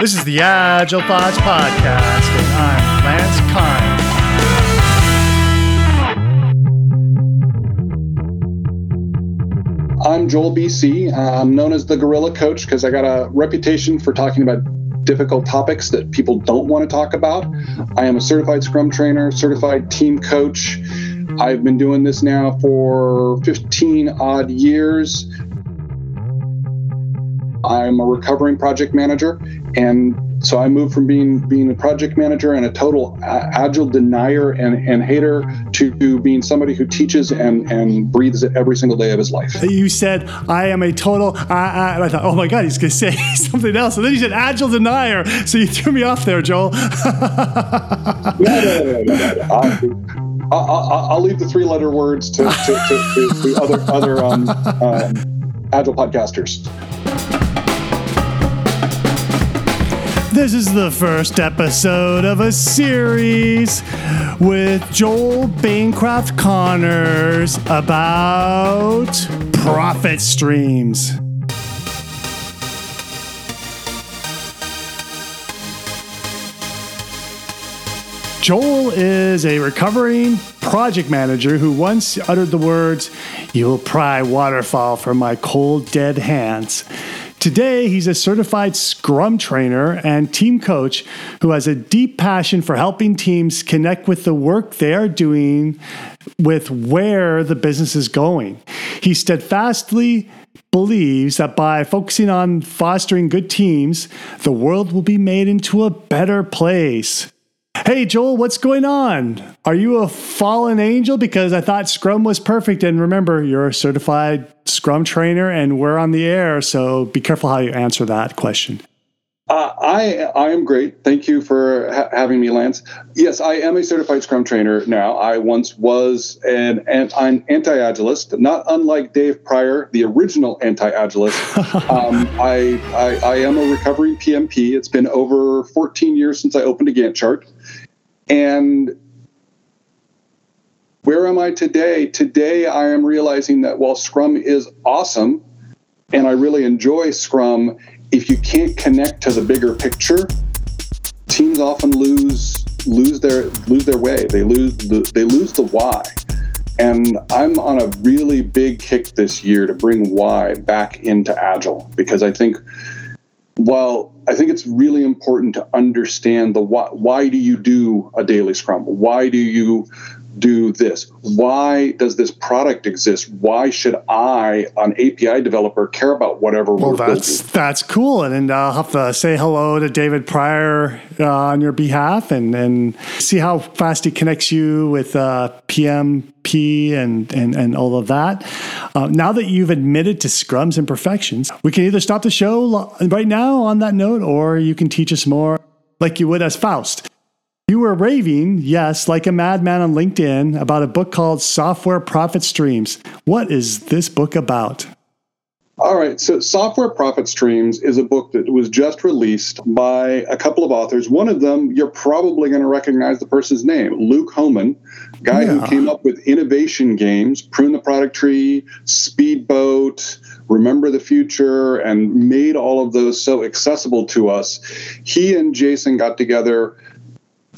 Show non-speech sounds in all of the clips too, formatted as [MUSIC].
This is the Agile Thoughts Podcast, and I'm Lance Kind. I'm Joel BC. Uh, I'm known as the Gorilla Coach because I got a reputation for talking about difficult topics that people don't want to talk about. I am a certified Scrum trainer, certified team coach. I've been doing this now for 15 odd years. I'm a recovering project manager, and so I moved from being being a project manager and a total agile denier and, and hater to being somebody who teaches and, and breathes it every single day of his life. You said I am a total, uh, and I thought, oh my god, he's going to say [LAUGHS] something else, and then he said agile denier. So you threw me off there, Joel. [LAUGHS] no, no, no, no, I, will leave the three letter words to, to, to, to other other um, um, agile podcasters. This is the first episode of a series with Joel Bancroft Connors about profit streams. Joel is a recovering project manager who once uttered the words, You'll pry waterfall from my cold, dead hands. Today, he's a certified Scrum trainer and team coach who has a deep passion for helping teams connect with the work they are doing with where the business is going. He steadfastly believes that by focusing on fostering good teams, the world will be made into a better place. Hey, Joel, what's going on? Are you a fallen angel? Because I thought Scrum was perfect. And remember, you're a certified Scrum trainer and we're on the air. So be careful how you answer that question. Uh, I I am great. Thank you for ha- having me, Lance. Yes, I am a certified Scrum trainer now. I once was an, an I'm anti-agilist, not unlike Dave Prior, the original anti-agilist. [LAUGHS] um, I, I I am a recovering PMP. It's been over 14 years since I opened a Gantt chart, and where am I today? Today, I am realizing that while Scrum is awesome, and I really enjoy Scrum if you can't connect to the bigger picture, teams often lose lose their lose their way. They lose the, they lose the why. And I'm on a really big kick this year to bring why back into agile because I think while I think it's really important to understand the why, why do you do a daily scrum? Why do you do this? Why does this product exist? Why should I, an API developer, care about whatever well, we're that's, building? That's cool. And, and I'll have to say hello to David Prior uh, on your behalf and, and see how fast he connects you with uh, PMP and, and, and all of that. Uh, now that you've admitted to scrums imperfections, we can either stop the show right now on that note or you can teach us more like you would as Faust. You were raving, yes, like a madman on LinkedIn, about a book called Software Profit Streams. What is this book about? All right, so Software Profit Streams is a book that was just released by a couple of authors. One of them, you're probably going to recognize the person's name, Luke Hohmann, guy yeah. who came up with innovation games, Prune the Product Tree, Speedboat, Remember the Future, and made all of those so accessible to us. He and Jason got together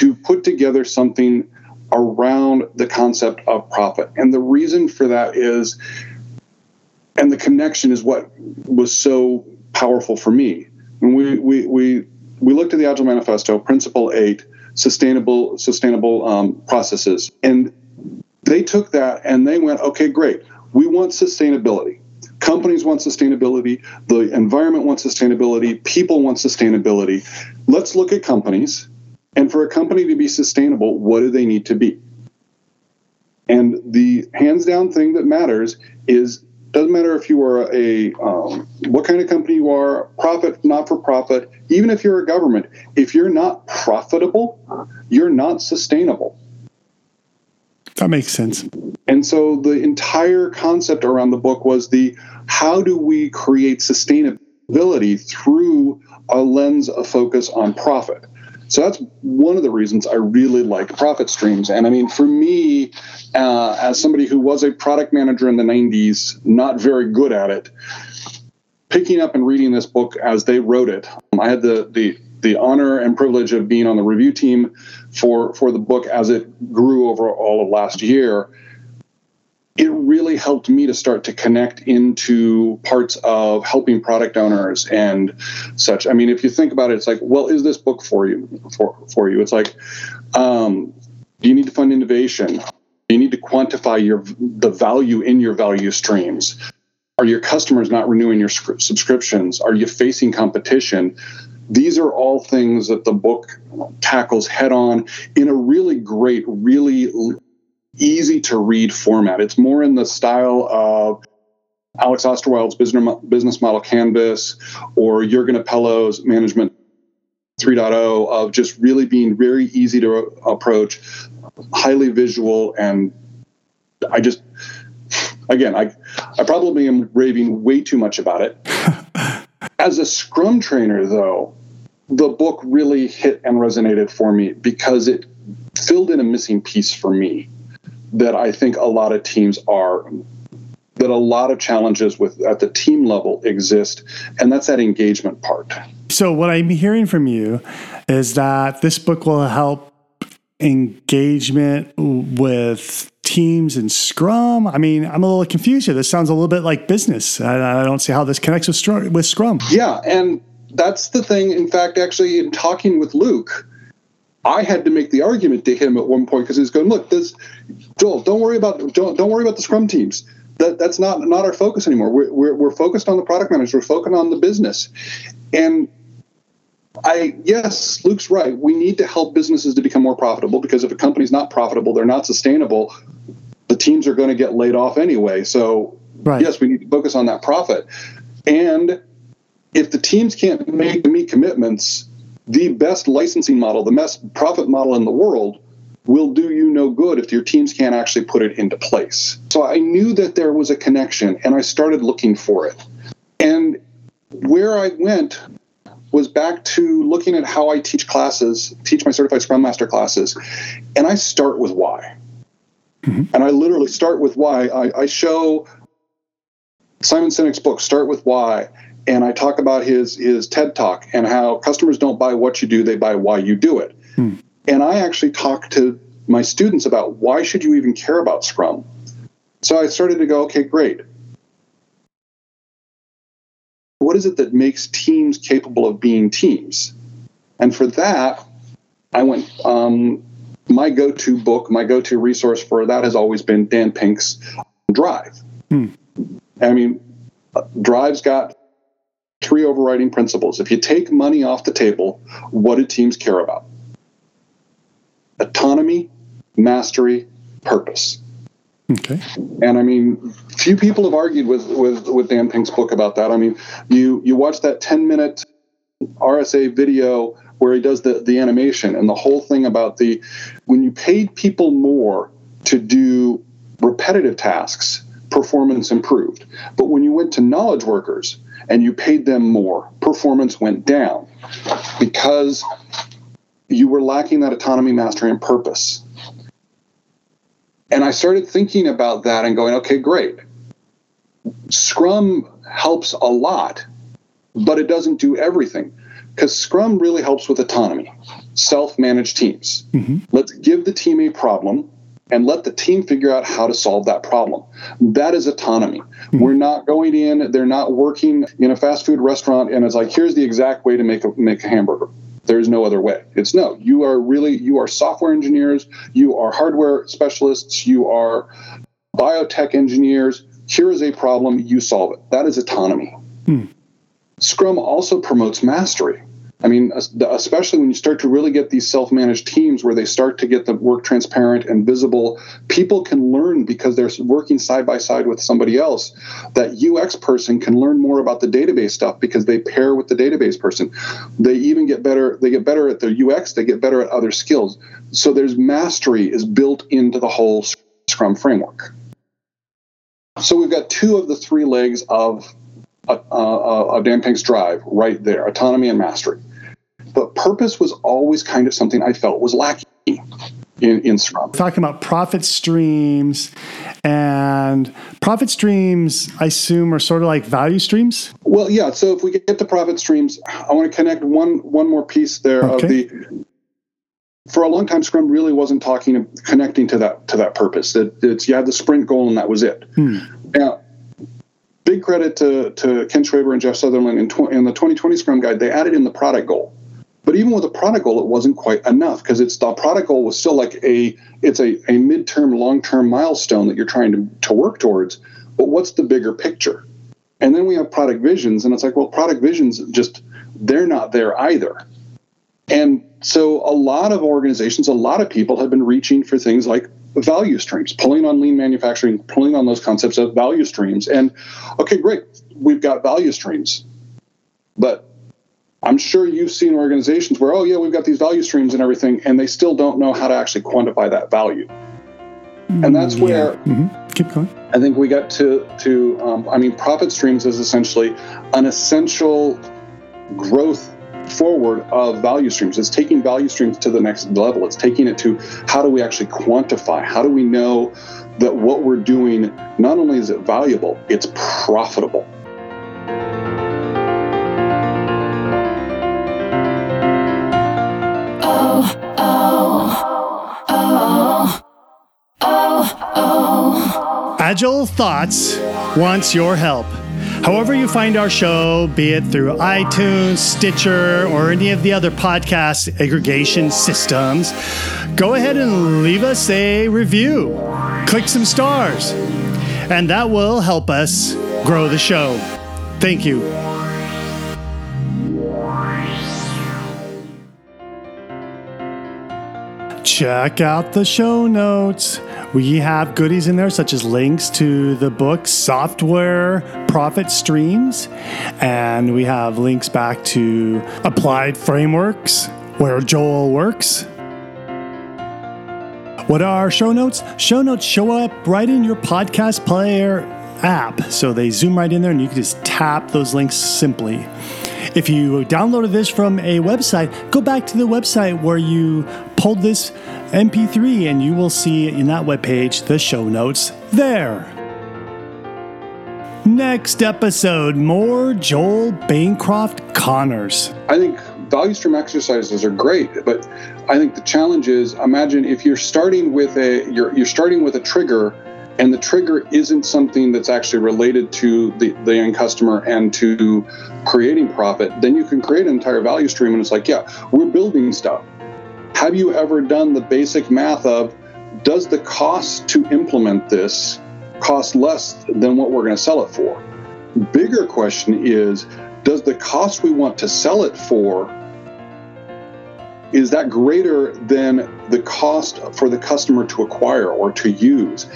to put together something around the concept of profit. And the reason for that is, and the connection is what was so powerful for me. When we, we, we, we looked at the Agile Manifesto, Principle 8, sustainable, sustainable um, processes, and they took that and they went, okay, great. We want sustainability. Companies want sustainability. The environment wants sustainability. People want sustainability. Let's look at companies and for a company to be sustainable, what do they need to be? And the hands down thing that matters is doesn't matter if you are a um, what kind of company you are, profit, not for profit. Even if you're a government, if you're not profitable, you're not sustainable. That makes sense. And so the entire concept around the book was the how do we create sustainability through a lens of focus on profit. So that's one of the reasons I really like profit streams. And I mean, for me, uh, as somebody who was a product manager in the 90s, not very good at it, picking up and reading this book as they wrote it. I had the the the honor and privilege of being on the review team for for the book as it grew over all of last year it really helped me to start to connect into parts of helping product owners and such. I mean, if you think about it, it's like, well, is this book for you? For for you, it's like, um, do you need to fund innovation? Do you need to quantify your the value in your value streams? Are your customers not renewing your subscriptions? Are you facing competition? These are all things that the book tackles head on in a really great, really easy to read format. It's more in the style of Alex Osterwalder's business model canvas or Jurgen Appelo's management 3.0 of just really being very easy to approach, highly visual, and I just again I I probably am raving way too much about it. [LAUGHS] As a Scrum trainer, though, the book really hit and resonated for me because it filled in a missing piece for me that I think a lot of teams are that a lot of challenges with at the team level exist and that's that engagement part. So what I'm hearing from you is that this book will help engagement with teams and Scrum. I mean, I'm a little confused here. This sounds a little bit like business. I, I don't see how this connects with, with Scrum. Yeah, and that's the thing. In fact, actually, in talking with Luke, I had to make the argument to him at one point because he's going, look, this Joel, don't worry about don't don't worry about the scrum teams. That that's not not our focus anymore. We're we're, we're focused on the product managers. We're focused on the business, and I yes, Luke's right. We need to help businesses to become more profitable because if a company's not profitable, they're not sustainable. The teams are going to get laid off anyway. So right. yes, we need to focus on that profit. And if the teams can't make meet commitments, the best licensing model, the best profit model in the world will do you no good if your teams can't actually put it into place. So I knew that there was a connection and I started looking for it. And where I went was back to looking at how I teach classes, teach my certified Scrum Master classes, and I start with why. Mm-hmm. And I literally start with why. I, I show Simon Sinek's book, Start with Why, and I talk about his his TED talk and how customers don't buy what you do, they buy why you do it. Hmm. And I actually talk to my students about why should you even care about Scrum. So I started to go, okay, great. What is it that makes teams capable of being teams? And for that, I went. Um, my go-to book, my go-to resource for that has always been Dan Pink's Drive. Hmm. I mean, Drive's got three overriding principles. If you take money off the table, what do teams care about? Autonomy, mastery, purpose. Okay. And I mean, few people have argued with with with Dan Pink's book about that. I mean, you you watch that 10 minute RSA video where he does the the animation and the whole thing about the when you paid people more to do repetitive tasks, performance improved. But when you went to knowledge workers, and you paid them more, performance went down because you were lacking that autonomy, mastery, and purpose. And I started thinking about that and going, okay, great. Scrum helps a lot, but it doesn't do everything because Scrum really helps with autonomy, self managed teams. Mm-hmm. Let's give the team a problem and let the team figure out how to solve that problem. That is autonomy. Mm-hmm. We're not going in, they're not working in a fast food restaurant and it's like, here's the exact way to make a, make a hamburger. There's no other way. It's no, you are really, you are software engineers, you are hardware specialists, you are biotech engineers. Here is a problem, you solve it. That is autonomy. Mm. Scrum also promotes mastery. I mean, especially when you start to really get these self managed teams where they start to get the work transparent and visible, people can learn because they're working side by side with somebody else. That UX person can learn more about the database stuff because they pair with the database person. They even get better, they get better at their UX, they get better at other skills. So there's mastery is built into the whole Scrum framework. So we've got two of the three legs of of Dan Pink's drive right there autonomy and mastery. But purpose was always kind of something I felt was lacking. in, in Scrum. Talking about profit streams and profit streams, I assume, are sort of like value streams. Well, yeah. So if we get to profit streams, I want to connect one one more piece there okay. of the. For a long time, Scrum really wasn't talking connecting to that to that purpose. That it's you had the sprint goal and that was it. Hmm. Now, big credit to to Ken Schwaber and Jeff Sutherland in, tw- in the 2020 Scrum Guide. They added in the product goal. But even with a product goal, it wasn't quite enough because it's the product goal was still like a it's a, a midterm, long-term milestone that you're trying to, to work towards. But what's the bigger picture? And then we have product visions, and it's like, well, product visions just they're not there either. And so a lot of organizations, a lot of people have been reaching for things like value streams, pulling on lean manufacturing, pulling on those concepts of value streams. And okay, great, we've got value streams. But I'm sure you've seen organizations where, oh, yeah, we've got these value streams and everything, and they still don't know how to actually quantify that value. And that's mm, where yeah. mm-hmm. keep going. I think we got to to um, I mean, profit streams is essentially an essential growth forward of value streams. It's taking value streams to the next level. It's taking it to how do we actually quantify? How do we know that what we're doing not only is it valuable, it's profitable. Oh, oh, oh, Agile Thoughts wants your help. However, you find our show, be it through iTunes, Stitcher, or any of the other podcast aggregation systems, go ahead and leave us a review. Click some stars, and that will help us grow the show. Thank you. Check out the show notes. We have goodies in there, such as links to the book Software Profit Streams, and we have links back to Applied Frameworks, where Joel works. What are our show notes? Show notes show up right in your podcast player app. So they zoom right in there and you can just tap those links simply. If you downloaded this from a website, go back to the website where you pulled this MP3 and you will see in that webpage the show notes there. Next episode, more Joel Bancroft Connors. I think value stream exercises are great, but I think the challenge is imagine if you're starting with a you're you're starting with a trigger and the trigger isn't something that's actually related to the, the end customer and to creating profit, then you can create an entire value stream and it's like, yeah, we're building stuff. Have you ever done the basic math of does the cost to implement this cost less than what we're going to sell it for? Bigger question is does the cost we want to sell it for is that greater than the cost for the customer to acquire or to use?